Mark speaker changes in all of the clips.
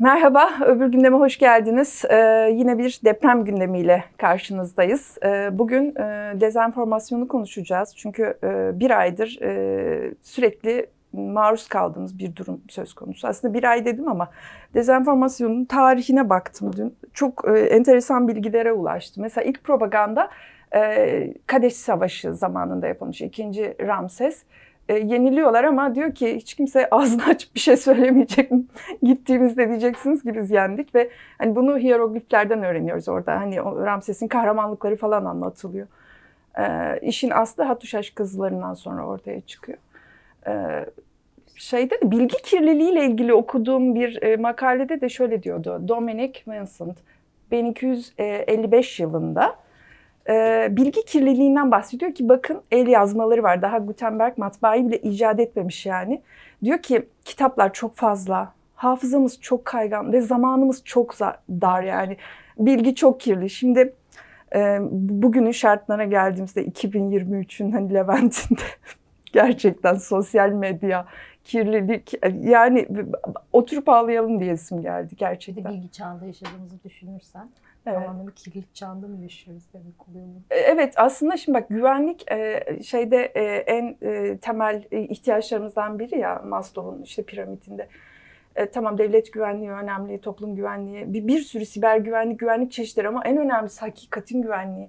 Speaker 1: Merhaba, öbür gündeme hoş geldiniz. Ee, yine bir deprem gündemiyle karşınızdayız. Ee, bugün e, dezenformasyonu konuşacağız. Çünkü e, bir aydır e, sürekli maruz kaldığımız bir durum söz konusu. Aslında bir ay dedim ama dezenformasyonun tarihine baktım dün. Çok e, enteresan bilgilere ulaştım. Mesela ilk propaganda e, Kadeş Savaşı zamanında yapılmış. ikinci Ramses e, yeniliyorlar ama diyor ki hiç kimse ağzını açıp bir şey söylemeyecek mi? Gittiğimizde diyeceksiniz ki biz yendik ve hani bunu hierogliflerden öğreniyoruz orada. Hani o Ramses'in kahramanlıkları falan anlatılıyor. E, işin aslı Hatuşaş kızlarından sonra ortaya çıkıyor. E, şeyde bilgi kirliliği ile ilgili okuduğum bir e, makalede de şöyle diyordu. Dominic Vincent 1255 yılında e, bilgi kirliliğinden bahsediyor ki bakın el yazmaları var. Daha Gutenberg matbaayı bile icat etmemiş yani. Diyor ki kitaplar çok fazla, hafızamız çok kaygan ve zamanımız çok dar yani. Bilgi çok kirli. Şimdi e, bugünün şartlarına geldiğimizde 2023'ün hani Levent'inde gerçekten sosyal medya, kirlilik yani oturup ağlayalım diyesim geldi gerçekten.
Speaker 2: Bilgi çağında yaşadığımızı düşünürsen Evet. Tamamen kirlilik çağında mı yaşıyoruz demek oluyor mu?
Speaker 1: E, evet aslında şimdi bak güvenlik e, şeyde e, en temel ihtiyaçlarımızdan biri ya Maslow'un işte piramidinde. Tamam devlet güvenliği önemli, toplum güvenliği, bir, bir sürü siber güvenlik, güvenlik çeşitleri ama en önemlisi hakikatin güvenliği.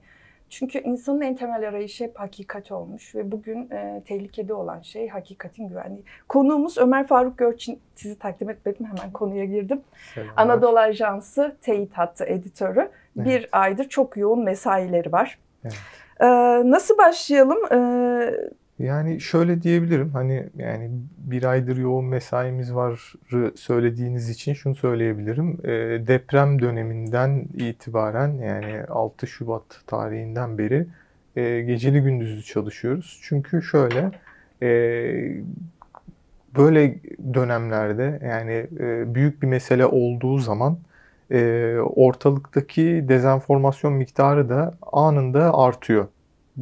Speaker 1: Çünkü insanın en temel arayışı hep hakikat olmuş ve bugün e, tehlikede olan şey hakikatin güvenliği. Konuğumuz Ömer Faruk Görçin. Sizi takdim etmedim hemen konuya girdim. Selamlar. Anadolu Ajansı Teyit Hattı editörü. Evet. Bir aydır çok yoğun mesaileri var. Evet. Ee, nasıl başlayalım? Ee,
Speaker 3: yani şöyle diyebilirim hani yani bir aydır yoğun mesaimiz var söylediğiniz için şunu söyleyebilirim. E, deprem döneminden itibaren yani 6 Şubat tarihinden beri e, geceli gündüzlü çalışıyoruz. Çünkü şöyle e, böyle dönemlerde yani e, büyük bir mesele olduğu zaman e, ortalıktaki dezenformasyon miktarı da anında artıyor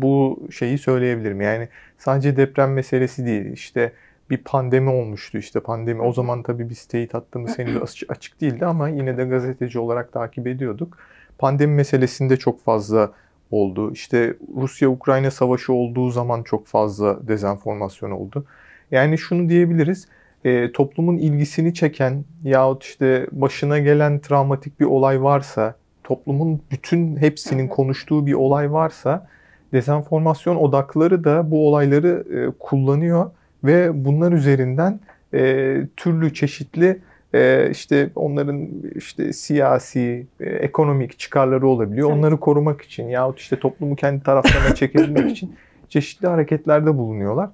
Speaker 3: bu şeyi söyleyebilirim. Yani sadece deprem meselesi değil. İşte bir pandemi olmuştu işte pandemi. O zaman tabii biz teyit hattımız henüz açık değildi ama yine de gazeteci olarak takip ediyorduk. Pandemi meselesinde çok fazla oldu. İşte Rusya-Ukrayna savaşı olduğu zaman çok fazla dezenformasyon oldu. Yani şunu diyebiliriz. E, toplumun ilgisini çeken yahut işte başına gelen travmatik bir olay varsa, toplumun bütün hepsinin konuştuğu bir olay varsa dezenformasyon odakları da bu olayları e, kullanıyor ve bunlar üzerinden e, türlü çeşitli e, işte onların işte siyasi, e, ekonomik çıkarları olabiliyor. Evet. Onları korumak için yahut işte toplumu kendi taraflarına çekebilmek için çeşitli hareketlerde bulunuyorlar.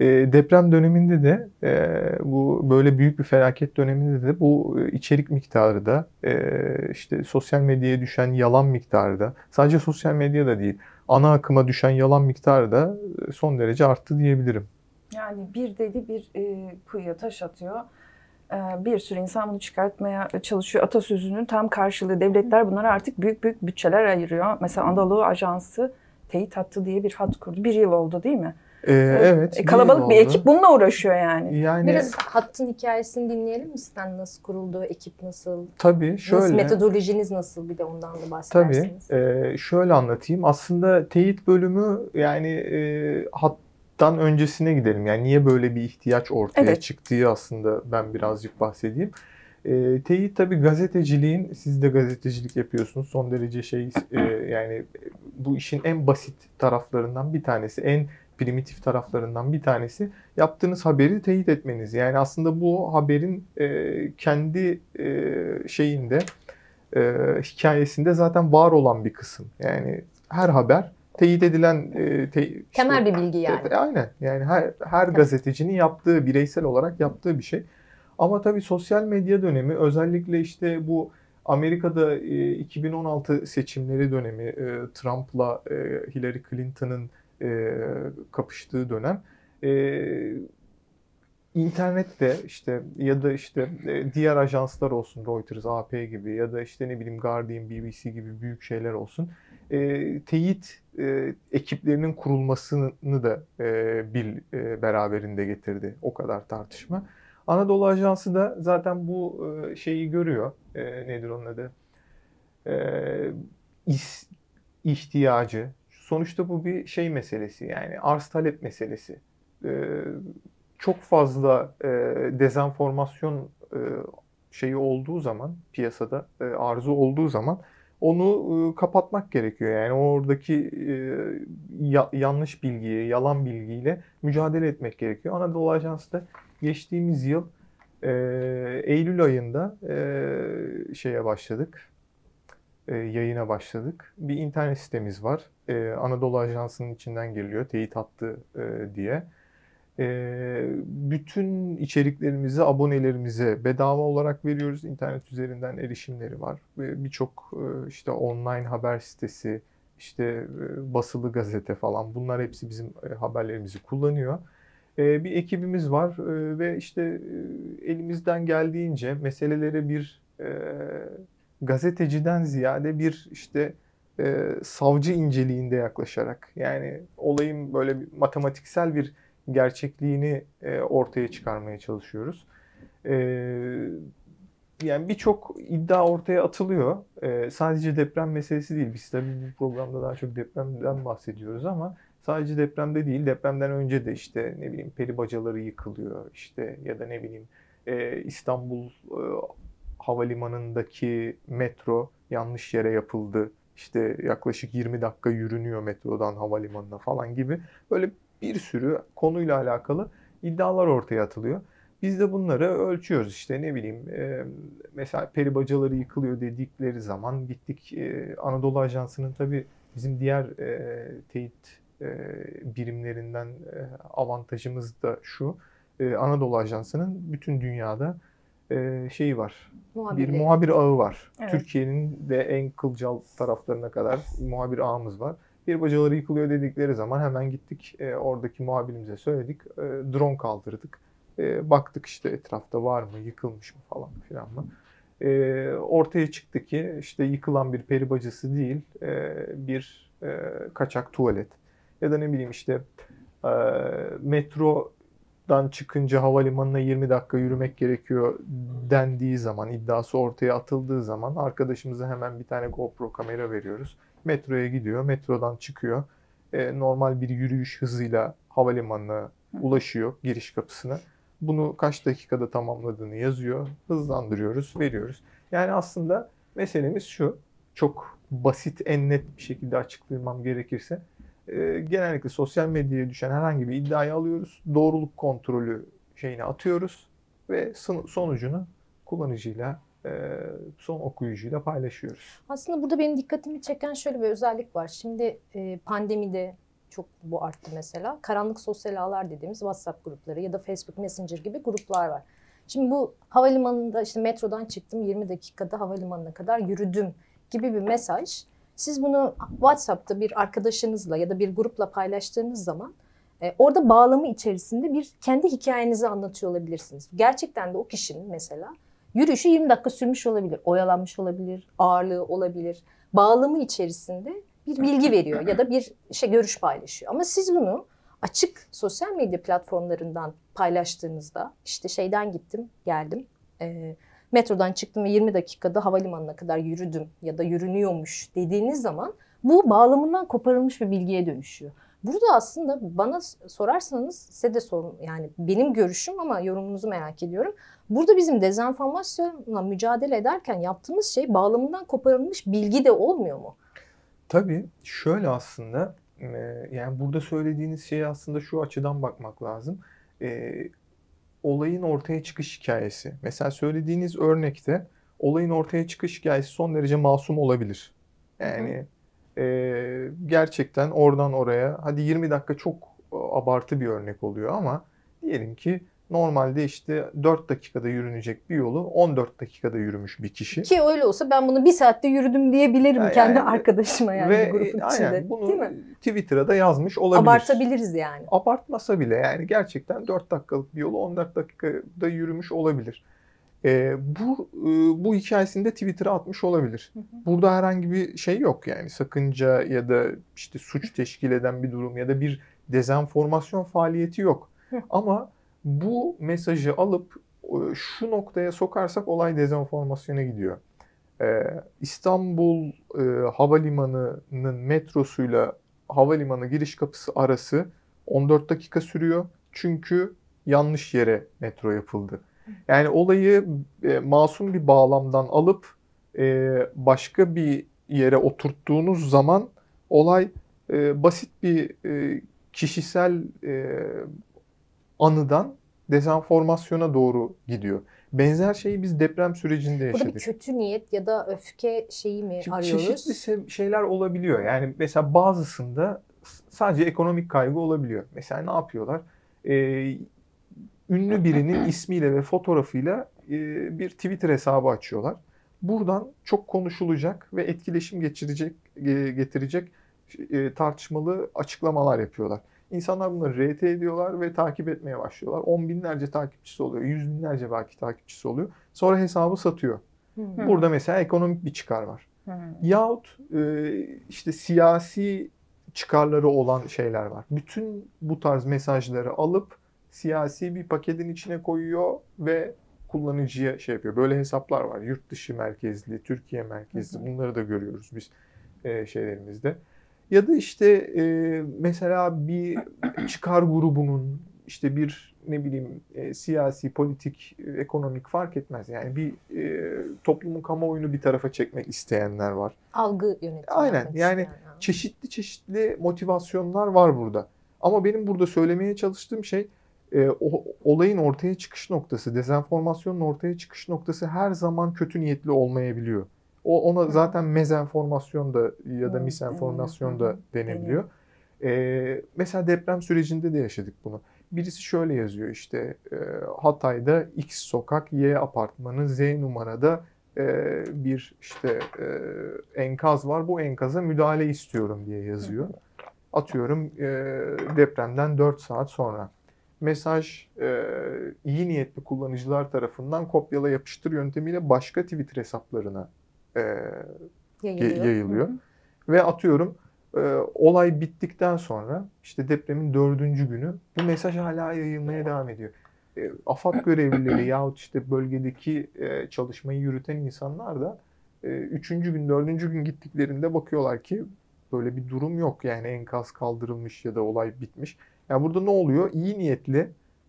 Speaker 3: E, deprem döneminde de e, bu böyle büyük bir felaket döneminde de bu içerik miktarı da e, işte sosyal medyaya düşen yalan miktarı da sadece sosyal medyada değil ana akıma düşen yalan miktarı da e, son derece arttı diyebilirim.
Speaker 1: Yani bir dedi bir e, kuyuya taş atıyor. E, bir sürü insan bunu çıkartmaya çalışıyor. Atasözünün tam karşılığı. Devletler bunlara artık büyük büyük bütçeler ayırıyor. Mesela Anadolu Ajansı teyit hattı diye bir hat kurdu. Bir yıl oldu değil mi?
Speaker 3: Ee, evet.
Speaker 1: E, kalabalık bir, ekip bununla uğraşıyor yani.
Speaker 2: yani. Biraz hattın hikayesini dinleyelim mi sizden? Nasıl kuruldu, ekip nasıl?
Speaker 3: Tabii şöyle. Nasıl,
Speaker 2: metodolojiniz nasıl bir de ondan da bahsedersiniz.
Speaker 3: Tabii. E, şöyle anlatayım. Aslında teyit bölümü yani e, hattan öncesine gidelim. Yani niye böyle bir ihtiyaç ortaya evet. çıktığı aslında ben birazcık bahsedeyim. E, teyit tabii gazeteciliğin, siz de gazetecilik yapıyorsunuz. Son derece şey e, yani bu işin en basit taraflarından bir tanesi. En primitif taraflarından bir tanesi yaptığınız haberi teyit etmeniz. Yani aslında bu haberin e, kendi e, şeyinde e, hikayesinde zaten var olan bir kısım. Yani her haber teyit edilen e, te,
Speaker 2: temel işte, bir bilgi yani.
Speaker 3: E, aynen. Yani her her gazetecinin yaptığı bireysel olarak yaptığı bir şey. Ama tabii sosyal medya dönemi özellikle işte bu Amerika'da e, 2016 seçimleri dönemi e, Trump'la e, Hillary Clinton'ın e, kapıştığı dönem. E, internette işte ya da işte e, diğer ajanslar olsun Reuters, AP gibi ya da işte ne bileyim Guardian, BBC gibi büyük şeyler olsun e, teyit e, ekiplerinin kurulmasını da e, bir e, beraberinde getirdi. O kadar tartışma. Anadolu Ajansı da zaten bu e, şeyi görüyor. E, nedir onun adı? E, is, ihtiyacı. Sonuçta bu bir şey meselesi yani arz talep meselesi. E, çok fazla e, dezenformasyon e, şeyi olduğu zaman piyasada e, arzu olduğu zaman onu e, kapatmak gerekiyor. Yani oradaki e, ya, yanlış bilgiyi, yalan bilgiyle mücadele etmek gerekiyor. Anadolu Ajansı da geçtiğimiz yıl e, Eylül ayında e, şeye başladık. E, yayına başladık. Bir internet sitemiz var. E, Anadolu Ajansı'nın içinden geliyor. Teyit hattı e, diye. E, bütün içeriklerimizi abonelerimize bedava olarak veriyoruz. İnternet üzerinden erişimleri var. Birçok e, işte online haber sitesi, işte e, basılı gazete falan bunlar hepsi bizim e, haberlerimizi kullanıyor. E, bir ekibimiz var e, ve işte e, elimizden geldiğince meseleleri bir e, gazeteciden ziyade bir işte e, savcı inceliğinde yaklaşarak yani olayın böyle bir matematiksel bir gerçekliğini e, ortaya çıkarmaya çalışıyoruz. E, yani birçok iddia ortaya atılıyor. E, sadece deprem meselesi değil. Biz tabii bu programda daha çok depremden bahsediyoruz ama sadece depremde değil, depremden önce de işte ne bileyim peri bacaları yıkılıyor işte ya da ne bileyim e, İstanbul e, havalimanındaki metro yanlış yere yapıldı. İşte yaklaşık 20 dakika yürünüyor metrodan havalimanına falan gibi böyle bir sürü konuyla alakalı iddialar ortaya atılıyor. Biz de bunları ölçüyoruz işte ne bileyim e, mesela peri bacaları yıkılıyor dedikleri zaman gittik e, Anadolu Ajansı'nın tabii bizim diğer e, teyit e, birimlerinden e, avantajımız da şu e, Anadolu Ajansı'nın bütün dünyada e, şeyi var. Muhabirli. Bir muhabir ağı var. Evet. Türkiye'nin de en kılcal taraflarına kadar muhabir ağımız var. Bir bacaları yıkılıyor dedikleri zaman hemen gittik e, oradaki muhabirimize söyledik. E, drone kaldırdık. E, baktık işte etrafta var mı, yıkılmış mı falan filan mı. E, ortaya çıktı ki işte yıkılan bir peri bacası değil, e, bir e, kaçak tuvalet. Ya da ne bileyim işte e, metrodan çıkınca havalimanına 20 dakika yürümek gerekiyor dendiği zaman, iddiası ortaya atıldığı zaman arkadaşımıza hemen bir tane GoPro kamera veriyoruz Metroya gidiyor, metrodan çıkıyor. E, normal bir yürüyüş hızıyla havalimanına ulaşıyor giriş kapısına. Bunu kaç dakikada tamamladığını yazıyor. Hızlandırıyoruz, veriyoruz. Yani aslında meselemiz şu. Çok basit, en net bir şekilde açıklamam gerekirse. E, genellikle sosyal medyaya düşen herhangi bir iddiayı alıyoruz. Doğruluk kontrolü şeyini atıyoruz ve sonucunu kullanıcıyla e, son okuyucuyla paylaşıyoruz.
Speaker 2: Aslında burada benim dikkatimi çeken şöyle bir özellik var. Şimdi e, pandemide çok bu arttı mesela. Karanlık sosyal ağlar dediğimiz WhatsApp grupları ya da Facebook Messenger gibi gruplar var. Şimdi bu havalimanında işte metrodan çıktım 20 dakikada havalimanına kadar yürüdüm gibi bir mesaj. Siz bunu WhatsApp'ta bir arkadaşınızla ya da bir grupla paylaştığınız zaman e, orada bağlamı içerisinde bir kendi hikayenizi anlatıyor olabilirsiniz. Gerçekten de o kişinin mesela Yürüyüşü 20 dakika sürmüş olabilir, oyalanmış olabilir, ağırlığı olabilir. Bağlamı içerisinde bir bilgi veriyor ya da bir şey görüş paylaşıyor. Ama siz bunu açık sosyal medya platformlarından paylaştığınızda işte şeyden gittim, geldim. E, metrodan çıktım ve 20 dakikada havalimanına kadar yürüdüm ya da yürünüyormuş dediğiniz zaman bu bağlamından koparılmış bir bilgiye dönüşüyor. Burada aslında bana sorarsanız size de sorun yani benim görüşüm ama yorumunuzu merak ediyorum. Burada bizim dezenformasyonla mücadele ederken yaptığımız şey bağlamından koparılmış bilgi de olmuyor mu?
Speaker 3: Tabii şöyle aslında yani burada söylediğiniz şeye aslında şu açıdan bakmak lazım. E, olayın ortaya çıkış hikayesi. Mesela söylediğiniz örnekte olayın ortaya çıkış hikayesi son derece masum olabilir. Yani e, gerçekten oradan oraya hadi 20 dakika çok abartı bir örnek oluyor ama diyelim ki normalde işte 4 dakikada yürünecek bir yolu 14 dakikada yürümüş bir kişi.
Speaker 2: Ki öyle olsa ben bunu bir saatte yürüdüm diyebilirim yani, kendi arkadaşıma yani ve, grupun aynen, içinde.
Speaker 3: Bunu
Speaker 2: değil mi?
Speaker 3: Twitter'a da yazmış olabilir.
Speaker 2: Abartabiliriz yani.
Speaker 3: Abartmasa bile yani gerçekten 4 dakikalık bir yolu 14 dakikada yürümüş olabilir. E, bu e, bu hikayesinde Twitter'a atmış olabilir. Hı hı. Burada herhangi bir şey yok yani sakınca ya da işte suç teşkil eden bir durum ya da bir dezenformasyon faaliyeti yok. Hı. Ama bu mesajı alıp o- şu noktaya sokarsak olay dezenformasyona gidiyor. Ee, İstanbul e, Havalimanı'nın metrosuyla havalimanı giriş kapısı arası 14 dakika sürüyor. Çünkü yanlış yere metro yapıldı. Yani olayı e, masum bir bağlamdan alıp e, başka bir yere oturttuğunuz zaman olay e, basit bir e, kişisel e, anıdan dezenformasyona doğru gidiyor. Benzer şeyi biz deprem sürecinde
Speaker 2: Burada
Speaker 3: yaşadık.
Speaker 2: bir kötü niyet ya da öfke şeyi mi
Speaker 3: Şimdi
Speaker 2: arıyoruz?
Speaker 3: Çeşitli şeyler olabiliyor. Yani mesela bazısında sadece ekonomik kaygı olabiliyor. Mesela ne yapıyorlar? Ee, ünlü birinin ismiyle ve fotoğrafıyla e, bir Twitter hesabı açıyorlar. Buradan çok konuşulacak ve etkileşim geçirecek, e, getirecek e, tartışmalı açıklamalar yapıyorlar. İnsanlar bunları RT ediyorlar ve takip etmeye başlıyorlar. On binlerce takipçisi oluyor, yüz binlerce belki takipçisi oluyor. Sonra hesabı satıyor.
Speaker 2: Hı.
Speaker 3: Burada mesela ekonomik bir çıkar var.
Speaker 1: Hı.
Speaker 3: Yahut e, işte siyasi çıkarları olan şeyler var. Bütün bu tarz mesajları alıp siyasi bir paketin içine koyuyor ve kullanıcıya şey yapıyor. Böyle hesaplar var. Yurt dışı merkezli, Türkiye merkezli. Bunları da görüyoruz biz e, şeylerimizde. Ya da işte e, mesela bir çıkar grubunun işte bir ne bileyim e, siyasi, politik, e, ekonomik fark etmez. Yani bir e, toplumun kamuoyunu bir tarafa çekmek isteyenler var.
Speaker 2: Algı yönetimi.
Speaker 3: Aynen, yani
Speaker 2: isteyen,
Speaker 3: Çeşitli çeşitli motivasyonlar var burada. Ama benim burada söylemeye çalıştığım şey e, o, olayın ortaya çıkış noktası, dezenformasyonun ortaya çıkış noktası her zaman kötü niyetli olmayabiliyor. O ona zaten mezenformasyon da ya da misenformasyon da
Speaker 1: hı.
Speaker 3: deniliyor. E, mesela deprem sürecinde de yaşadık bunu. Birisi şöyle yazıyor işte e, Hatay'da X sokak Y apartmanı Z numarada e, bir işte e, enkaz var. Bu enkaza müdahale istiyorum diye yazıyor. Atıyorum e, depremden 4 saat sonra. Mesaj e, iyi niyetli kullanıcılar tarafından kopyala yapıştır yöntemiyle başka Twitter hesaplarına e,
Speaker 2: yayılıyor.
Speaker 3: yayılıyor.
Speaker 1: Hı hı.
Speaker 3: Ve atıyorum e, olay bittikten sonra işte depremin dördüncü günü bu mesaj hala yayılmaya devam ediyor. E, AFAD görevlileri yahut işte bölgedeki e, çalışmayı yürüten insanlar da e, üçüncü gün, dördüncü gün gittiklerinde bakıyorlar ki böyle bir durum yok. Yani enkaz kaldırılmış ya da olay bitmiş. Yani burada ne oluyor? İyi niyetli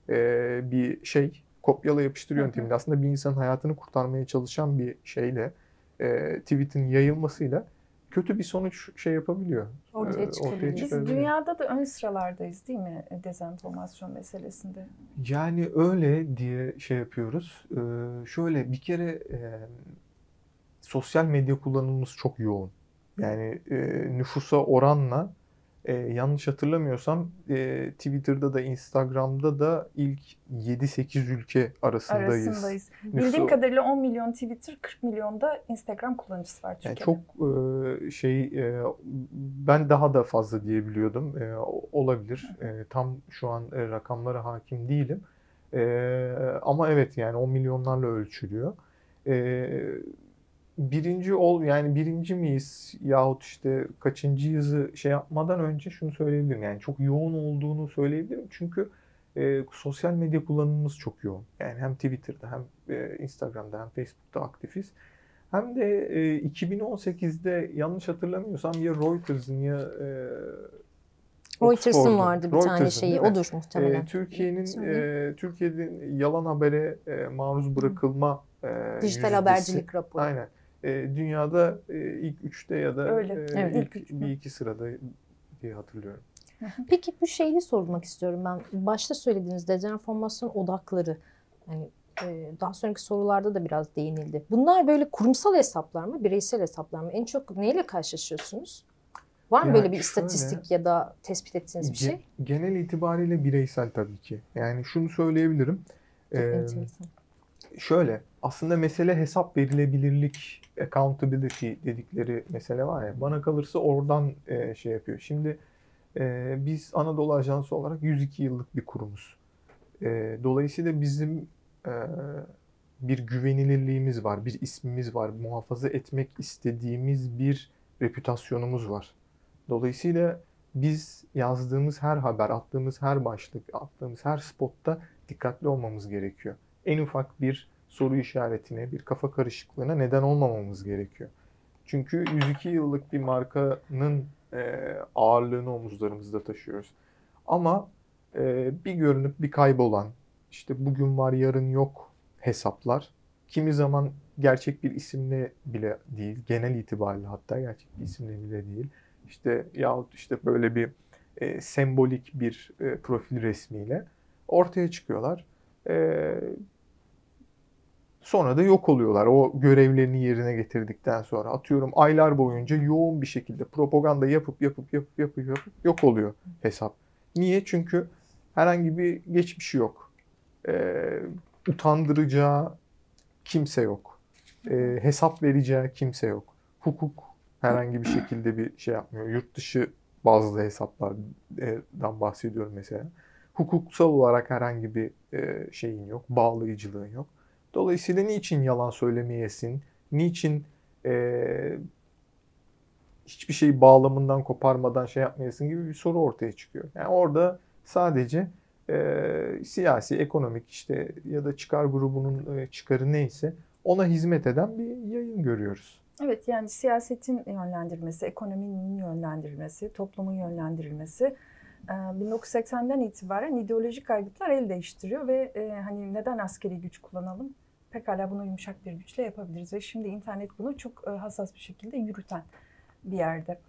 Speaker 3: e, bir şey kopyala yapıştır yöntemiyle aslında bir insanın hayatını kurtarmaya çalışan bir şeyle e, tweet'in yayılmasıyla kötü bir sonuç şey yapabiliyor.
Speaker 2: Ortaya
Speaker 3: e,
Speaker 2: çıkabiliyor. Biz
Speaker 1: dünyada da ön sıralardayız değil mi dezenformasyon meselesinde?
Speaker 3: Yani öyle diye şey yapıyoruz. Ee, şöyle bir kere e, sosyal medya kullanımımız çok yoğun. Yani e, nüfusa oranla e, yanlış hatırlamıyorsam e, Twitter'da da Instagram'da da ilk 7-8 ülke arasındayız.
Speaker 1: Arasındayız.
Speaker 3: Nüfusu-
Speaker 1: Bildiğim kadarıyla 10 milyon Twitter, 40 milyon da Instagram kullanıcısı var
Speaker 3: Yani
Speaker 1: Türkiye'de.
Speaker 3: çok e, şey e, ben daha da fazla diyebiliyordum. E, olabilir. E, tam şu an e, rakamlara hakim değilim. E, ama evet yani 10 milyonlarla ölçülüyor. E, birinci ol yani birinci miyiz yahut işte kaçıncıyızı şey yapmadan önce şunu söyleyebilirim. Yani çok yoğun olduğunu söyleyebilirim. Çünkü e, sosyal medya kullanımımız çok yoğun. Yani hem Twitter'da hem e, Instagram'da hem Facebook'ta aktifiz. Hem de e, 2018'de yanlış hatırlamıyorsam ya Reuters'ın ya e,
Speaker 2: Reuters'ın vardı bir tane
Speaker 3: Reuters'ın
Speaker 2: şeyi.
Speaker 3: değil mi?
Speaker 2: Odur muhtemelen.
Speaker 3: E, Türkiye'nin e, Türkiye'nin yalan habere e, maruz bırakılma e,
Speaker 2: Dijital
Speaker 3: yüzdesi.
Speaker 2: habercilik raporu.
Speaker 3: Aynen. E, dünyada e, ilk üçte ya da
Speaker 1: Öyle.
Speaker 3: e,
Speaker 2: Evet.
Speaker 3: ilk
Speaker 1: İlk üç.
Speaker 3: bir iki sırada diye hatırlıyorum.
Speaker 2: Peki bu şeyi sormak istiyorum ben. Başta söylediğiniz dezenformasyon odakları. Yani e, daha sonraki sorularda da biraz değinildi. Bunlar böyle kurumsal hesaplar mı, bireysel hesaplar mı? En çok neyle karşılaşıyorsunuz? Var mı
Speaker 3: Ya
Speaker 2: böyle bir
Speaker 3: şöyle,
Speaker 2: istatistik ya da tespit ettiğiniz bir
Speaker 3: Ge-
Speaker 2: şey?
Speaker 3: Genel itibariyle bireysel tabii ki. Yani şunu söyleyebilirim.
Speaker 2: Çok
Speaker 3: E,
Speaker 2: enteresan.
Speaker 3: Şöyle, aslında mesele hesap verilebilirlik, accountability dedikleri mesele var ya. Bana kalırsa oradan e, şey yapıyor. Şimdi e, biz Anadolu Ajansı olarak 102 yıllık bir kurumuz. E, dolayısıyla bizim e, bir güvenilirliğimiz var, bir ismimiz var, muhafaza etmek istediğimiz bir reputasyonumuz var. Dolayısıyla biz yazdığımız her haber, attığımız her başlık, attığımız her spotta dikkatli olmamız gerekiyor. en ufak bir soru işaretine, bir kafa karışıklığına neden olmamamız gerekiyor. Çünkü 102 yıllık bir markanın e, ağırlığını omuzlarımızda taşıyoruz. Ama e, bir görünüp bir kaybolan, işte bugün var yarın yok hesaplar, kimi zaman gerçek bir isimle bile değil, genel itibariyle hatta gerçek bir isimle bile değil. İşte yahut işte böyle bir e, sembolik bir e, profil resmiyle ortaya çıkıyorlar. E, sonra da yok oluyorlar. O görevlerini yerine getirdikten sonra atıyorum aylar boyunca yoğun bir şekilde propaganda yapıp yapıp yapıp yapıp yapıp yok oluyor hesap. Niye? Çünkü herhangi bir geçmişi yok. E, utandıracağı kimse yok. E, hesap vereceği kimse yok. Hukuk herhangi bir şekilde bir şey yapmıyor. Yurt dışı bazı hesaplardan bahsediyorum mesela. Hukuksal olarak herhangi bir e, şeyin yok, bağlayıcılığın yok. Dolayısıyla niçin yalan söylemeyesin? Niçin e, hiçbir şeyi bağlamından koparmadan şey yapmayasın gibi bir soru ortaya çıkıyor. Yani orada sadece e, siyasi, ekonomik işte ya da çıkar grubunun e, çıkarı neyse ona hizmet eden bir yayın görüyoruz.
Speaker 1: Evet yani siyasetin yönlendirmesi, ekonominin yönlendirilmesi, toplumun yönlendirilmesi 1980'den itibaren ideolojik aygıtlar el değiştiriyor ve hani neden askeri güç kullanalım? Pekala bunu yumuşak bir güçle yapabiliriz ve şimdi internet bunu çok hassas bir şekilde yürüten bir yerde.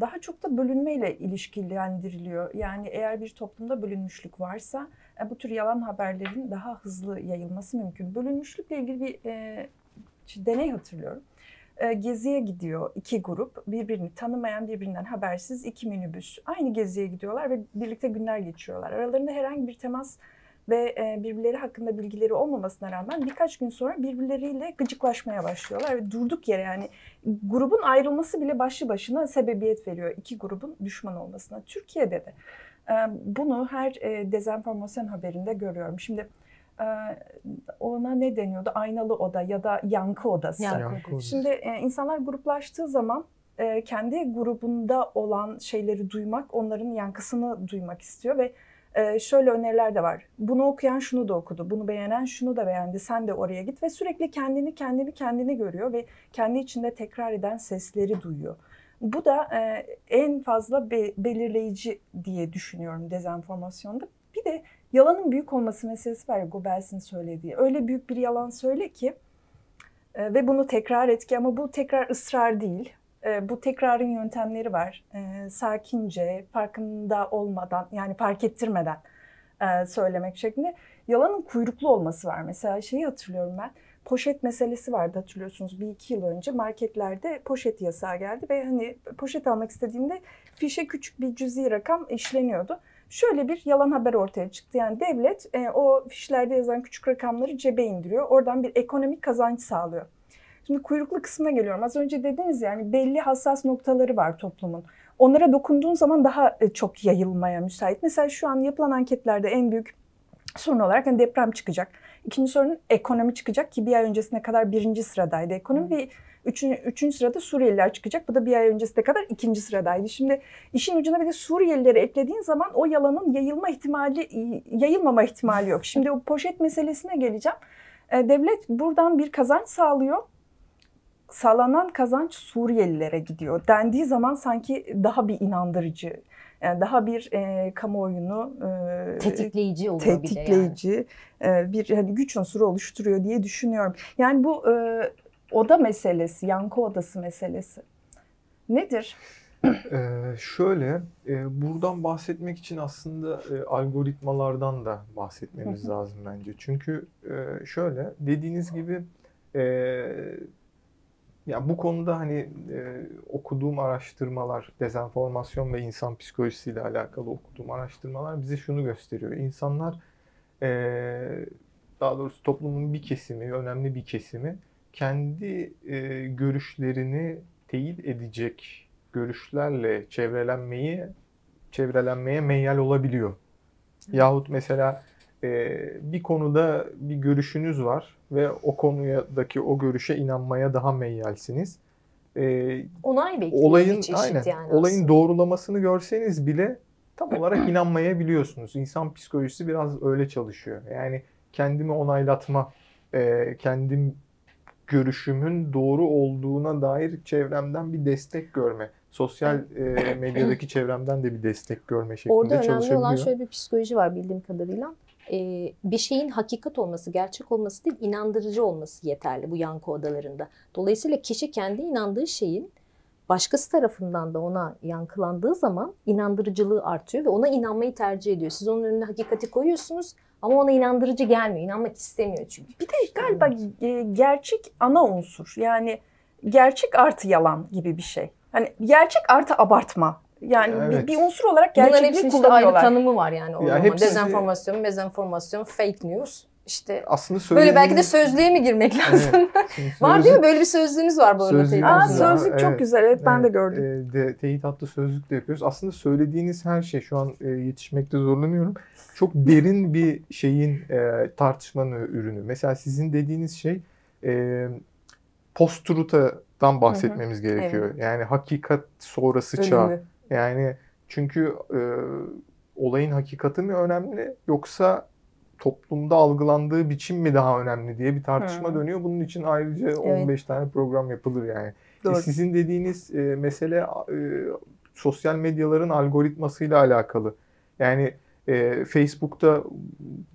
Speaker 1: Daha çok da bölünmeyle ilişkilendiriliyor. Yani eğer bir toplumda bölünmüşlük varsa bu tür yalan haberlerin daha hızlı yayılması mümkün. Bölünmüşlükle ilgili bir deney hatırlıyorum. Geziye gidiyor iki grup. Birbirini tanımayan, birbirinden habersiz iki minibüs. Aynı geziye gidiyorlar ve birlikte günler geçiriyorlar. Aralarında herhangi bir temas ve birbirleri hakkında bilgileri olmamasına rağmen birkaç gün sonra birbirleriyle gıcıklaşmaya başlıyorlar ve durduk yere yani grubun ayrılması bile başlı başına sebebiyet veriyor iki grubun düşman olmasına. Türkiye'de de bunu her dezenformasyon haberinde görüyorum. Şimdi ona ne deniyordu? Aynalı oda ya da yankı odası.
Speaker 3: Yankı odası.
Speaker 1: Şimdi insanlar gruplaştığı zaman kendi grubunda olan şeyleri duymak, onların yankısını duymak istiyor ve şöyle öneriler de var. Bunu okuyan şunu da okudu, bunu beğenen şunu da beğendi, sen de oraya git ve sürekli kendini kendini kendini görüyor ve kendi içinde tekrar eden sesleri duyuyor. Bu da en fazla belirleyici diye düşünüyorum dezenformasyonda. Bir de yalanın büyük olması meselesi var ya Goebbels'in söylediği. Öyle büyük bir yalan söyle ki ve bunu tekrar etki ama bu tekrar ısrar değil. Bu tekrarın yöntemleri var. Sakince, farkında olmadan yani fark ettirmeden söylemek şeklinde. Yalanın kuyruklu olması var. Mesela şeyi hatırlıyorum ben. Poşet meselesi vardı hatırlıyorsunuz bir iki yıl önce marketlerde poşet yasağı geldi ve hani poşet almak istediğinde fişe küçük bir cüzi rakam işleniyordu şöyle bir yalan haber ortaya çıktı. Yani devlet e, o fişlerde yazan küçük rakamları cebe indiriyor. Oradan bir ekonomik kazanç sağlıyor. Şimdi kuyruklu kısmına geliyorum. Az önce dediniz yani belli hassas noktaları var toplumun. Onlara dokunduğun zaman daha e, çok yayılmaya müsait. Mesela şu an yapılan anketlerde en büyük sorun olarak hani deprem çıkacak. İkinci sorun ekonomi çıkacak ki bir ay öncesine kadar birinci sıradaydı ekonomi ve Üçüncü, üçüncü sırada Suriyeliler çıkacak. Bu da bir ay öncesine kadar ikinci sıradaydı. Şimdi işin ucuna bir de Suriyelileri eklediğin zaman o yalanın yayılma ihtimali, yayılmama ihtimali yok. Şimdi o poşet meselesine geleceğim. E, devlet buradan bir kazanç sağlıyor. Sağlanan kazanç Suriyelilere gidiyor. Dendiği zaman sanki daha bir inandırıcı, yani daha bir e, kamuoyunu
Speaker 2: e, tetikleyici oluyor
Speaker 1: tetikleyici, bir de yani. e, bir hani güç unsuru oluşturuyor diye düşünüyorum. Yani bu e, oda meselesi, yankı odası meselesi nedir?
Speaker 3: Ee, şöyle, e, buradan bahsetmek için aslında e, algoritmalardan da bahsetmemiz lazım bence. Çünkü e, şöyle, dediğiniz gibi e, ya bu konuda hani e, okuduğum araştırmalar, dezenformasyon ve insan psikolojisiyle alakalı okuduğum araştırmalar bize şunu gösteriyor. İnsanlar, e, daha doğrusu toplumun bir kesimi, önemli bir kesimi kendi e, görüşlerini teyit edecek görüşlerle çevrelenmeyi çevrelenmeye meyyal olabiliyor. Hı. Yahut mesela e, bir konuda bir görüşünüz var ve o konudaki o görüşe inanmaya daha meyyalsiniz.
Speaker 2: E, Onay bekliyor
Speaker 3: olayın, aynen, yani Olayın aslında. doğrulamasını görseniz bile tam olarak inanmayabiliyorsunuz. İnsan psikolojisi biraz öyle çalışıyor. Yani kendimi onaylatma, e, kendim görüşümün doğru olduğuna dair çevremden bir destek görme. Sosyal e, medyadaki çevremden de bir destek görme şeklinde
Speaker 2: Orada önemli olan şöyle bir psikoloji var bildiğim kadarıyla. Ee, bir şeyin hakikat olması, gerçek olması değil, inandırıcı olması yeterli bu yankı odalarında. Dolayısıyla kişi kendi inandığı şeyin başkası tarafından da ona yankılandığı zaman inandırıcılığı artıyor ve ona inanmayı tercih ediyor. Siz onun önüne hakikati koyuyorsunuz ama ona inandırıcı gelmiyor. İnanmak istemiyor çünkü.
Speaker 1: Bir de galiba gerçek ana unsur. Yani gerçek artı yalan gibi bir şey. Hani gerçek artı abartma. Yani bir-
Speaker 3: Evet.
Speaker 1: bir, unsur olarak
Speaker 2: Bunların
Speaker 1: gerçekliği
Speaker 2: hepsinin işte ayrı
Speaker 1: kullanıyorlar.
Speaker 2: tanımı var yani. O
Speaker 3: Ya hepsi-
Speaker 2: Dezenformasyon, mezenformasyon, fake news. İşte
Speaker 3: Aslında
Speaker 2: böyle belki de sözlüğe mi girmek lazım?
Speaker 3: Evet. Şimdi
Speaker 2: var
Speaker 3: sözlük-
Speaker 2: değil mi? Böyle bir sözlüğünüz var bu arada.
Speaker 3: Sözlüğümüz
Speaker 1: Aa,
Speaker 3: var.
Speaker 1: Sözlük çok
Speaker 3: Evet.
Speaker 1: güzel. Evet ben de
Speaker 3: Evet,
Speaker 1: gördüm.
Speaker 3: e, de, teyit hattı sözlük de yapıyoruz. Aslında söylediğiniz her şey şu an e, yetişmekte zorlanıyorum. Çok derin bir şeyin e, tartışmanın ürünü. Mesela sizin dediğiniz şey e, post-truth'dan bahsetmemiz gerekiyor. Yani hakikat sonrası çağ.
Speaker 1: Ölümü.
Speaker 3: Yani çünkü e, olayın hakikati mi önemli yoksa toplumda algılandığı biçim mi daha önemli diye bir tartışma
Speaker 1: Hı.
Speaker 3: dönüyor. Bunun için ayrıca 15 tane program yapılır yani. E, sizin dediğiniz e, mesele e, sosyal medyaların algoritmasıyla alakalı. Yani e, Facebook'ta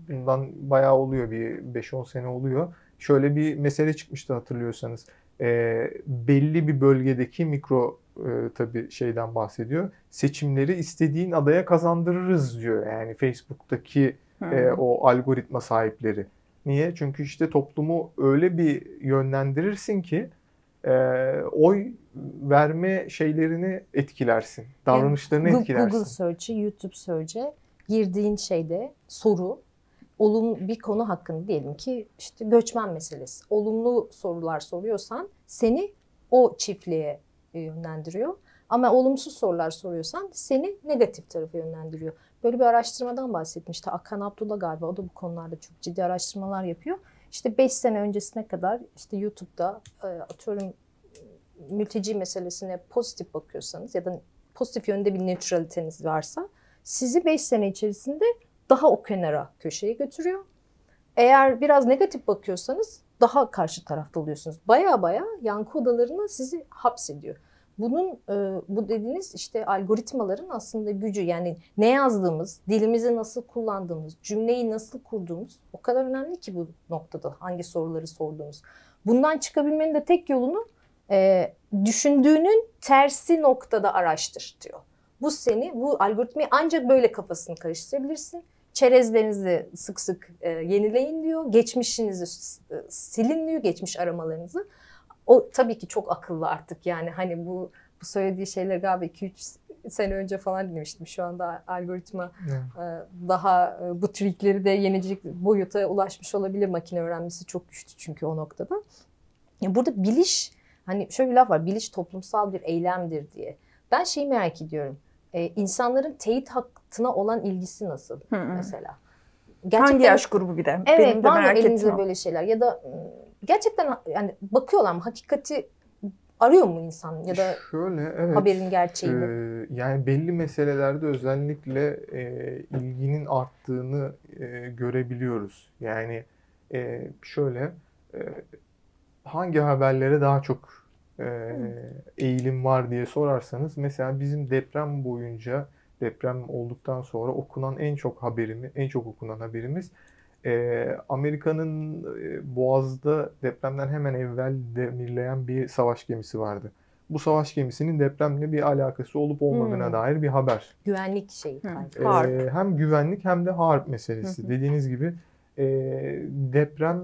Speaker 3: bundan bayağı oluyor bir 5-10 sene oluyor. Şöyle bir mesele çıkmıştı hatırlıyorsanız. E, belli bir bölgedeki mikro e, tabii şeyden bahsediyor. Seçimleri istediğin adaya kazandırırız diyor. Yani Facebook'taki. E, o algoritma sahipleri. Niye? Çünkü işte toplumu öyle bir yönlendirirsin ki e, oy verme şeylerini etkilersin. Davranışlarını
Speaker 2: Google-
Speaker 3: etkilersin.
Speaker 2: Google Search'e, YouTube Search'e girdiğin şeyde soru, olum bir konu hakkında diyelim ki işte göçmen meselesi. Olumlu sorular soruyorsan seni o çiftliğe yönlendiriyor. Ama olumsuz sorular soruyorsan seni negatif tarafa yönlendiriyor. Böyle bir araştırmadan bahsetmişti. Akan Abdullah galiba o da bu konularda çok ciddi araştırmalar yapıyor. İşte 5 sene öncesine kadar işte YouTube'da e, atıyorum mülteci meselesine pozitif bakıyorsanız ya da pozitif yönde bir nötraliteniz varsa sizi 5 sene içerisinde daha o kenara köşeye götürüyor. Eğer biraz negatif bakıyorsanız daha karşı tarafta oluyorsunuz. Baya baya yankı odalarına sizi hapsediyor. Bunun e, bu dediğiniz işte algoritmaların aslında gücü yani ne yazdığımız, dilimizi nasıl kullandığımız, cümleyi nasıl kurduğumuz o kadar önemli ki bu noktada hangi soruları sorduğumuz. Bundan çıkabilmenin de tek yolunu e, düşündüğünün tersi noktada araştır diyor. Bu seni, bu algoritmayı ancak böyle kafasını karıştırabilirsin. Çerezlerinizi sık sık e, yenileyin diyor. Geçmişinizi e, silin diyor, geçmiş aramalarınızı. O tabii ki çok akıllı artık yani hani bu bu söylediği şeyler galiba 2-3 sene önce falan dinlemiştim. Şu anda algoritma
Speaker 3: Evet.
Speaker 2: e, daha e, bu trikleri de yenecek boyuta ulaşmış olabilir. Makine öğrenmesi çok güçlü çünkü o noktada. Ya burada biliş hani şöyle bir laf var. Biliş toplumsal bir eylemdir diye. Ben şeyi merak ediyorum. E, insanların teyit hakkına olan ilgisi nasıl
Speaker 1: Hı hı.
Speaker 2: mesela?
Speaker 1: Hangi yaş grubu bir de?
Speaker 2: Evet
Speaker 1: Benim de
Speaker 2: var
Speaker 1: merak o.
Speaker 2: böyle şeyler ya da gerçekten yani bakıyorlar mı hakikati arıyor mu insan ya da
Speaker 3: Şöyle evet.
Speaker 2: haberin gerçeğini?
Speaker 3: Ee, yani belli meselelerde özellikle e, ilginin arttığını e, görebiliyoruz. Yani e, şöyle e, hangi haberlere daha çok e, eğilim var diye sorarsanız mesela bizim deprem boyunca deprem olduktan sonra okunan en çok haberimi en çok okunan haberimiz e, Amerika'nın e, Boğaz'da depremden hemen evvel demirleyen bir savaş gemisi vardı. Bu savaş gemisinin depremle bir alakası olup olmadığına
Speaker 2: Hmm.
Speaker 3: dair bir haber.
Speaker 2: Güvenlik şeyi.
Speaker 3: Ee,
Speaker 1: Harp.
Speaker 3: hem güvenlik hem de harp meselesi.
Speaker 1: Hı hı.
Speaker 3: Dediğiniz gibi e, deprem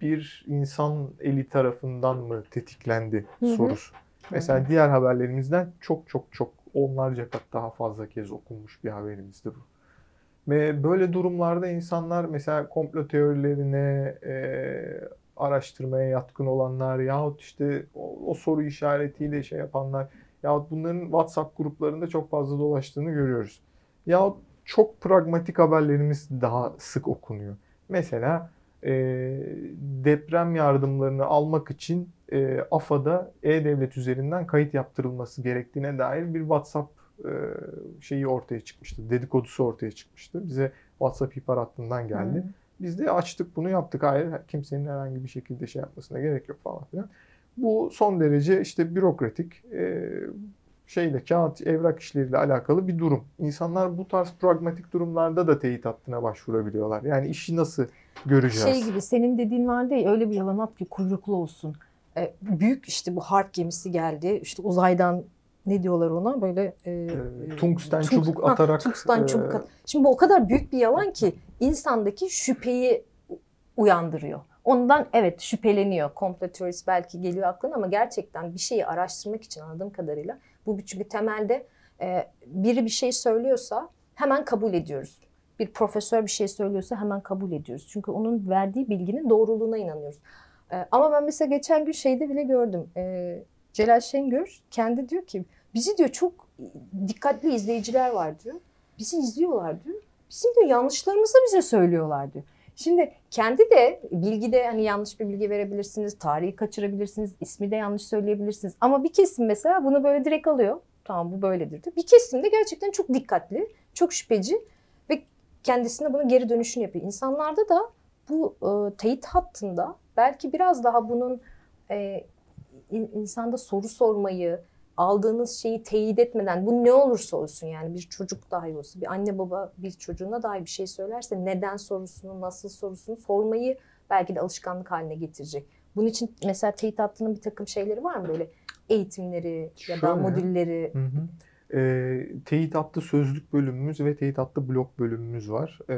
Speaker 3: bir insan eli tarafından mı tetiklendi
Speaker 2: Hı hı.
Speaker 3: sorusu. Mesela diğer haberlerimizden çok çok çok onlarca kat daha fazla kez okunmuş bir haberimizdi bu. Ve böyle durumlarda insanlar mesela komplo teorilerine e, araştırmaya yatkın olanlar yahut işte o, o soru işaretiyle şey yapanlar yahut bunların WhatsApp gruplarında çok fazla dolaştığını görüyoruz. Yahut çok pragmatik haberlerimiz daha sık okunuyor. Mesela e, deprem yardımlarını almak için e, AFA'da E-Devlet üzerinden kayıt yaptırılması gerektiğine dair bir WhatsApp şeyi ortaya çıkmıştı. Dedikodusu ortaya çıkmıştı. Bize WhatsApp ihbar hattından geldi.
Speaker 1: Hı.
Speaker 3: Biz de açtık bunu yaptık. Hayır kimsenin herhangi bir şekilde şey yapmasına gerek yok falan filan. Bu son derece işte bürokratik e, şeyle kağıt evrak işleriyle alakalı bir durum. İnsanlar bu tarz pragmatik durumlarda da teyit hattına başvurabiliyorlar. Yani işi nasıl göreceğiz?
Speaker 2: Şey gibi senin dediğin vardı ya öyle bir yalan at ki kuyruklu olsun. E, büyük işte bu harp gemisi geldi. İşte uzaydan ne diyorlar ona böyle e,
Speaker 3: E, tungsten
Speaker 2: tung-
Speaker 3: çubuk
Speaker 2: ha,
Speaker 3: atarak
Speaker 2: tungsten
Speaker 3: e,
Speaker 2: çubuk at- Şimdi bu o kadar büyük bir yalan ki insandaki şüpheyi uyandırıyor. Ondan evet şüpheleniyor. Komplo teorisi belki geliyor aklına ama gerçekten bir şeyi araştırmak için anladığım kadarıyla bu çünkü temelde e, biri bir şey söylüyorsa hemen kabul ediyoruz. Bir profesör bir şey söylüyorsa hemen kabul ediyoruz. Çünkü onun verdiği bilginin doğruluğuna inanıyoruz. E, ama ben mesela geçen gün şeyde bile gördüm. E, Celal Şengör kendi diyor ki bizi diyor çok dikkatli izleyiciler var diyor. Bizi izliyorlar diyor. Bizim diyor yanlışlarımızı bize söylüyorlar diyor. Şimdi kendi de bilgide hani yanlış bir bilgi verebilirsiniz, tarihi kaçırabilirsiniz, ismi de yanlış söyleyebilirsiniz. Ama bir kesim mesela bunu böyle direkt alıyor. Tamam bu böyledir diyor. Bir kesim de gerçekten çok dikkatli, çok şüpheci ve kendisine bunun geri dönüşünü yapıyor. İnsanlarda da bu e, teyit hattında belki biraz daha bunun e, in- insanda soru sormayı, aldığınız şeyi teyit etmeden bu ne olursa olsun yani bir çocuk dahi olsa bir anne baba bir çocuğuna dahi bir şey söylerse neden sorusunu nasıl sorusunu sormayı belki de alışkanlık haline getirecek. Bunun için mesela teyit hattının bir takım şeyleri var mı böyle eğitimleri ya da
Speaker 3: Şöyle.
Speaker 2: modülleri?
Speaker 3: Hı hı. E, teyit hattı sözlük bölümümüz ve teyit hattı blok bölümümüz var. E,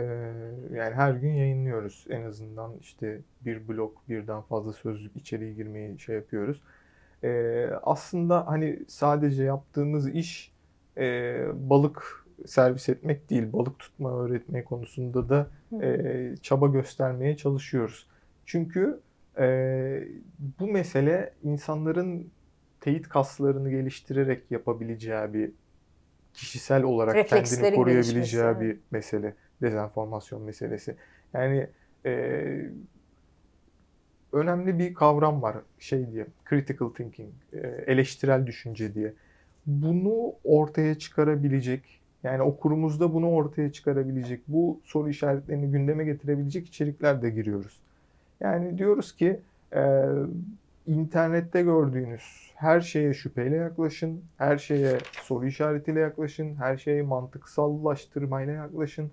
Speaker 3: yani her gün yayınlıyoruz. En azından işte bir blok birden fazla sözlük içeriği girmeyi şey yapıyoruz. E, aslında hani sadece yaptığımız iş e, balık servis etmek değil, balık tutma öğretme konusunda da e, çaba göstermeye çalışıyoruz. Çünkü e, bu mesele insanların teyit kaslarını geliştirerek yapabileceği bir kişisel olarak kendini koruyabileceği bir mesele. Dezenformasyon meselesi. Yani e, önemli bir kavram var şey diye critical thinking, e, eleştirel düşünce diye. Bunu ortaya çıkarabilecek yani okurumuzda bunu ortaya çıkarabilecek, bu soru işaretlerini gündeme getirebilecek içerikler de giriyoruz. Yani diyoruz ki e, internette gördüğünüz her şeye şüpheyle yaklaşın, her şeye soru işaretiyle yaklaşın, her şeye mantıksallaştırmayla yaklaşın.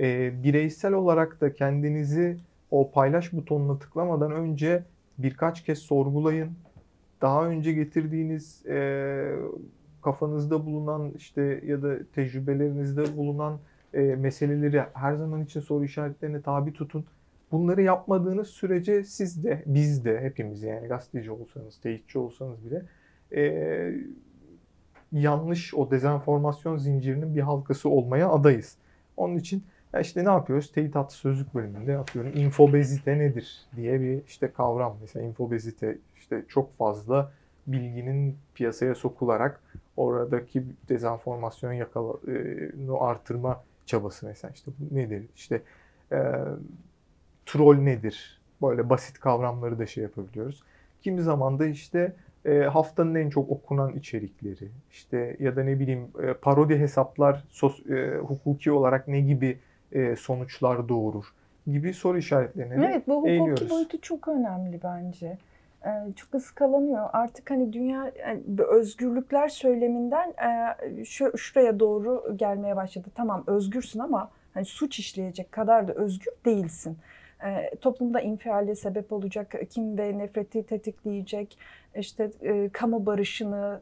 Speaker 3: E, bireysel olarak da kendinizi o paylaş butonuna tıklamadan önce birkaç kez sorgulayın. Daha önce getirdiğiniz e, kafanızda bulunan işte ya da tecrübelerinizde bulunan e, meseleleri her zaman için soru işaretlerine tabi tutun. Bunları yapmadığınız sürece siz de, biz de, hepimiz yani gazeteci olsanız, teyitçi olsanız bile e, yanlış o dezenformasyon zincirinin bir halkası olmaya adayız. Onun için ya işte ne yapıyoruz? Teyit hattı sözlük bölümünde atıyorum infobezite nedir diye bir işte kavram. Mesela infobezite işte çok fazla bilginin piyasaya sokularak oradaki dezenformasyon yakalanı artırma çabası mesela işte bu nedir? İşte e, troll nedir? Böyle basit kavramları da şey yapabiliyoruz. Kimi zaman da işte e, haftanın en çok okunan içerikleri işte ya da ne bileyim e, parodi hesaplar sos, e, hukuki olarak ne gibi e, sonuçlar doğurur gibi soru işaretlerine
Speaker 1: Evet bu hukuki
Speaker 3: eğiliyoruz.
Speaker 1: boyutu çok önemli bence. Ee, çok ıskalanıyor. Artık hani dünya yani özgürlükler söyleminden e, şu, şuraya doğru gelmeye başladı. Tamam özgürsün ama hani suç işleyecek kadar da özgür değilsin. Ee, toplumda infiale sebep olacak, kim ve nefreti tetikleyecek, işte e, kamu barışını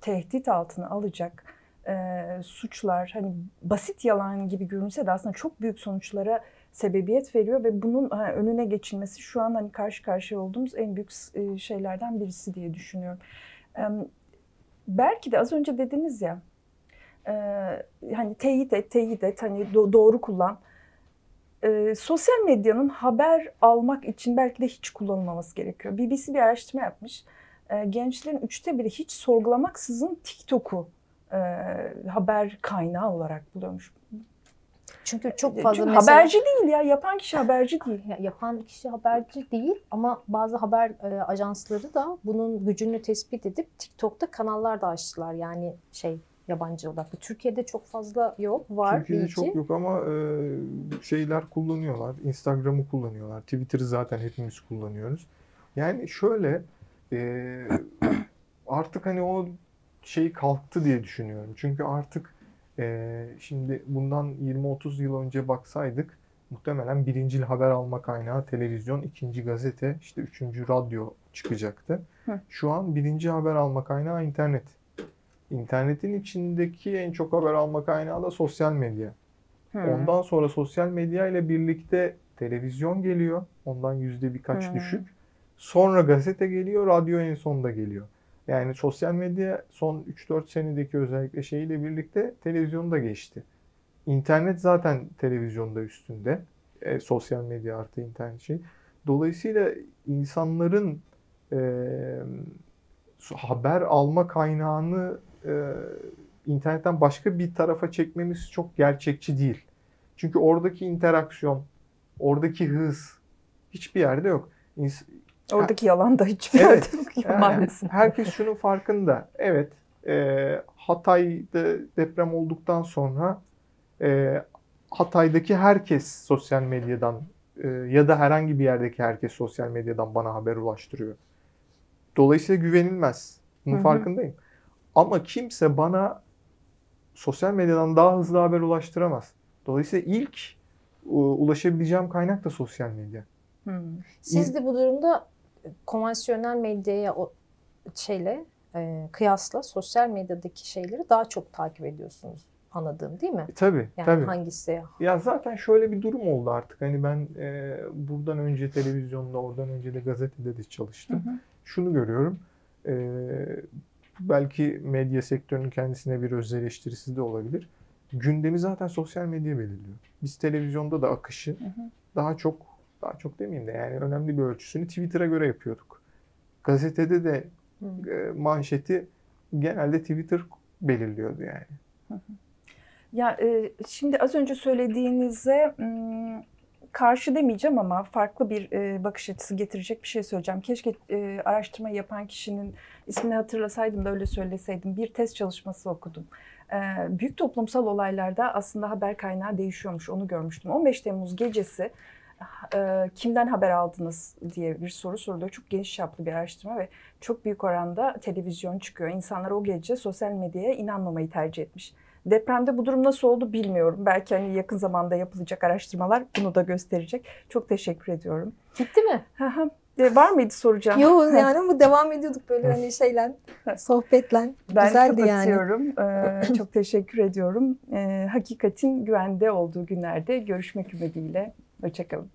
Speaker 1: tehdit altına alacak e, suçlar hani basit yalan gibi görünse de aslında çok büyük sonuçlara sebebiyet veriyor ve bunun ha, önüne geçilmesi şu an hani karşı karşıya olduğumuz en büyük e, şeylerden birisi diye düşünüyorum. E, belki de az önce dediniz ya e, hani teyit et, teyit et, hani do- doğru kullan. E, sosyal medyanın haber almak için belki de hiç kullanılmaması gerekiyor. BBC bir araştırma yapmış. E, gençlerin üçte biri hiç sorgulamaksızın TikTok'u e, haber kaynağı olarak buluyormuş.
Speaker 2: Çünkü çok fazla
Speaker 1: Çünkü
Speaker 2: mesela...
Speaker 1: haberci değil ya, yapan kişi haberci değil.
Speaker 2: Ya- yapan kişi haberci değil ama bazı haber e, ajansları da bunun gücünü tespit edip TikTok'ta kanallar da açtılar. Yani şey yabancı odaklı. Türkiye'de çok fazla yok. Var
Speaker 3: Türkiye'de
Speaker 2: bilgi.
Speaker 3: çok yok ama e, şeyler kullanıyorlar. Instagram'ı kullanıyorlar. Twitter'ı zaten hepimiz kullanıyoruz. Yani şöyle e, artık hani o şey kalktı diye düşünüyorum. Çünkü artık e, şimdi bundan 20-30 yıl önce baksaydık muhtemelen birincil haber alma kaynağı televizyon, ikinci gazete, işte üçüncü radyo çıkacaktı.
Speaker 1: Hı.
Speaker 3: Şu an birinci haber alma kaynağı internet. İnternetin içindeki en çok haber alma kaynağı da sosyal medya.
Speaker 1: Hmm.
Speaker 3: Ondan sonra sosyal medya ile birlikte televizyon geliyor. Ondan yüzde birkaç
Speaker 1: Hmm.
Speaker 3: düşük. Sonra gazete geliyor, radyo en sonda geliyor. Yani sosyal medya son 3-4 senedeki özellikle şeyiyle birlikte televizyonda geçti. İnternet zaten televizyonda üstünde. E, sosyal medya artı internet şey. Dolayısıyla insanların e, haber alma kaynağını e, internetten başka bir tarafa çekmemiz çok gerçekçi değil. Çünkü oradaki interaksiyon, oradaki hız hiçbir yerde yok.
Speaker 1: Oradaki yalan da hiçbir
Speaker 3: Evet,
Speaker 1: yerde yok
Speaker 3: yani
Speaker 1: maalesef.
Speaker 3: herkes şunun farkında. Evet, e, Hatay'da deprem olduktan sonra e, Hatay'daki herkes sosyal medyadan e, ya da herhangi bir yerdeki herkes sosyal medyadan bana haber ulaştırıyor. Dolayısıyla güvenilmez. Bunun
Speaker 1: Hı hı.
Speaker 3: farkındayım. Ama kimse bana sosyal medyadan daha hızlı haber ulaştıramaz. Dolayısıyla ilk e, ulaşabileceğim kaynak da sosyal medya.
Speaker 1: Hmm.
Speaker 2: Siz de bu durumda konvansiyonel medyaya o şeyle e, kıyasla sosyal medyadaki şeyleri daha çok takip ediyorsunuz anladığım değil mi?
Speaker 3: E, tabii,
Speaker 2: Yani
Speaker 3: tabii.
Speaker 2: hangisi?
Speaker 3: Ya zaten şöyle bir durum oldu artık. Hani ben e, buradan önce televizyonda, oradan önce de gazetede de
Speaker 1: Hı
Speaker 3: çalıştım.
Speaker 1: hı.
Speaker 3: Şunu görüyorum. e, belki medya sektörünün kendisine bir öz eleştirisi de olabilir. Gündemi zaten sosyal medya belirliyor. Biz televizyonda da akışı
Speaker 1: Hı hı.
Speaker 3: daha çok daha çok demeyeyim de yani önemli bir ölçüsünü Twitter'a göre yapıyorduk. Gazetede de e, manşeti genelde Twitter belirliyordu yani.
Speaker 1: Ya e, şimdi az önce söylediğinize karşı demeyeceğim ama farklı bir e, bakış açısı getirecek bir şey söyleyeceğim. Keşke e, araştırma yapan kişinin ismini hatırlasaydım da öyle söyleseydim. Bir test çalışması okudum. E, büyük toplumsal olaylarda aslında haber kaynağı değişiyormuş. Onu görmüştüm. 15 Temmuz gecesi e, kimden haber aldınız diye bir soru soruluyor. Çok geniş çaplı bir araştırma ve çok büyük oranda televizyon çıkıyor. İnsanlar o gece sosyal medyaya inanmamayı tercih etmiş. Depremde bu durum nasıl oldu bilmiyorum. Belki hani yakın zamanda yapılacak araştırmalar bunu da gösterecek. Çok teşekkür ediyorum.
Speaker 2: Bitti mi?
Speaker 1: Hı hı. E, Var mıydı soracağım?
Speaker 2: Yok yani bu devam ediyorduk böyle hani şeyle, sohbetle.
Speaker 1: Ben
Speaker 2: Güzeldi yani.
Speaker 1: kapatıyorum. Ee, çok teşekkür ediyorum. Ee, hakikatin güvende olduğu günlerde görüşmek ümidiyle. Hoşçakalın.